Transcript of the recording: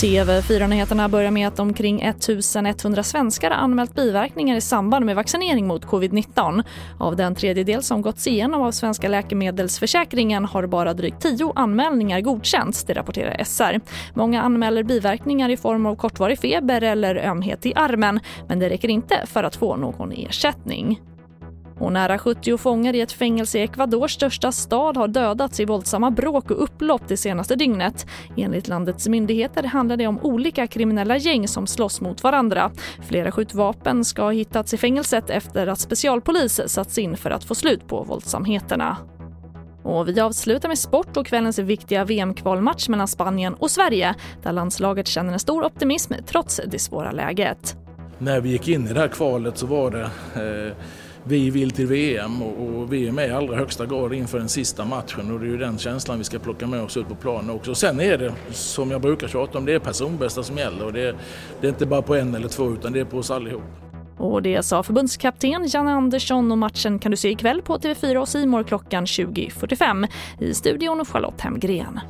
TV4-nyheterna börjar med att omkring 1100 svenskar har anmält biverkningar i samband med vaccinering mot covid-19. Av den tredjedel som gåtts igenom av Svenska läkemedelsförsäkringen har bara drygt 10 anmälningar godkänts, det rapporterar SR. Många anmäler biverkningar i form av kortvarig feber eller ömhet i armen, men det räcker inte för att få någon ersättning. Och nära 70 fångar i ett fängelse i Ecuadors största stad har dödats i våldsamma bråk och upplopp det senaste dygnet. Enligt landets myndigheter handlar det om olika kriminella gäng som slåss mot varandra. Flera skjutvapen ska ha hittats i fängelset efter att specialpolis satts in för att få slut på våldsamheterna. Och vi avslutar med sport och kvällens viktiga VM-kvalmatch mellan Spanien och Sverige där landslaget känner en stor optimism trots det svåra läget. När vi gick in i det här kvalet så var det eh vi vill till VM och, VM är i allra högsta grad inför den sista matchen och det är ju den känslan vi ska plocka med oss ut på planen också. Sen är det, som jag brukar tjata om, det är personbästa som gäller och det är, det är inte bara på en eller två utan det är på oss allihop. Och det sa förbundskapten Janne Andersson och matchen kan du se ikväll på TV4 och Simor klockan 20.45. I studion Charlotte Hemgren.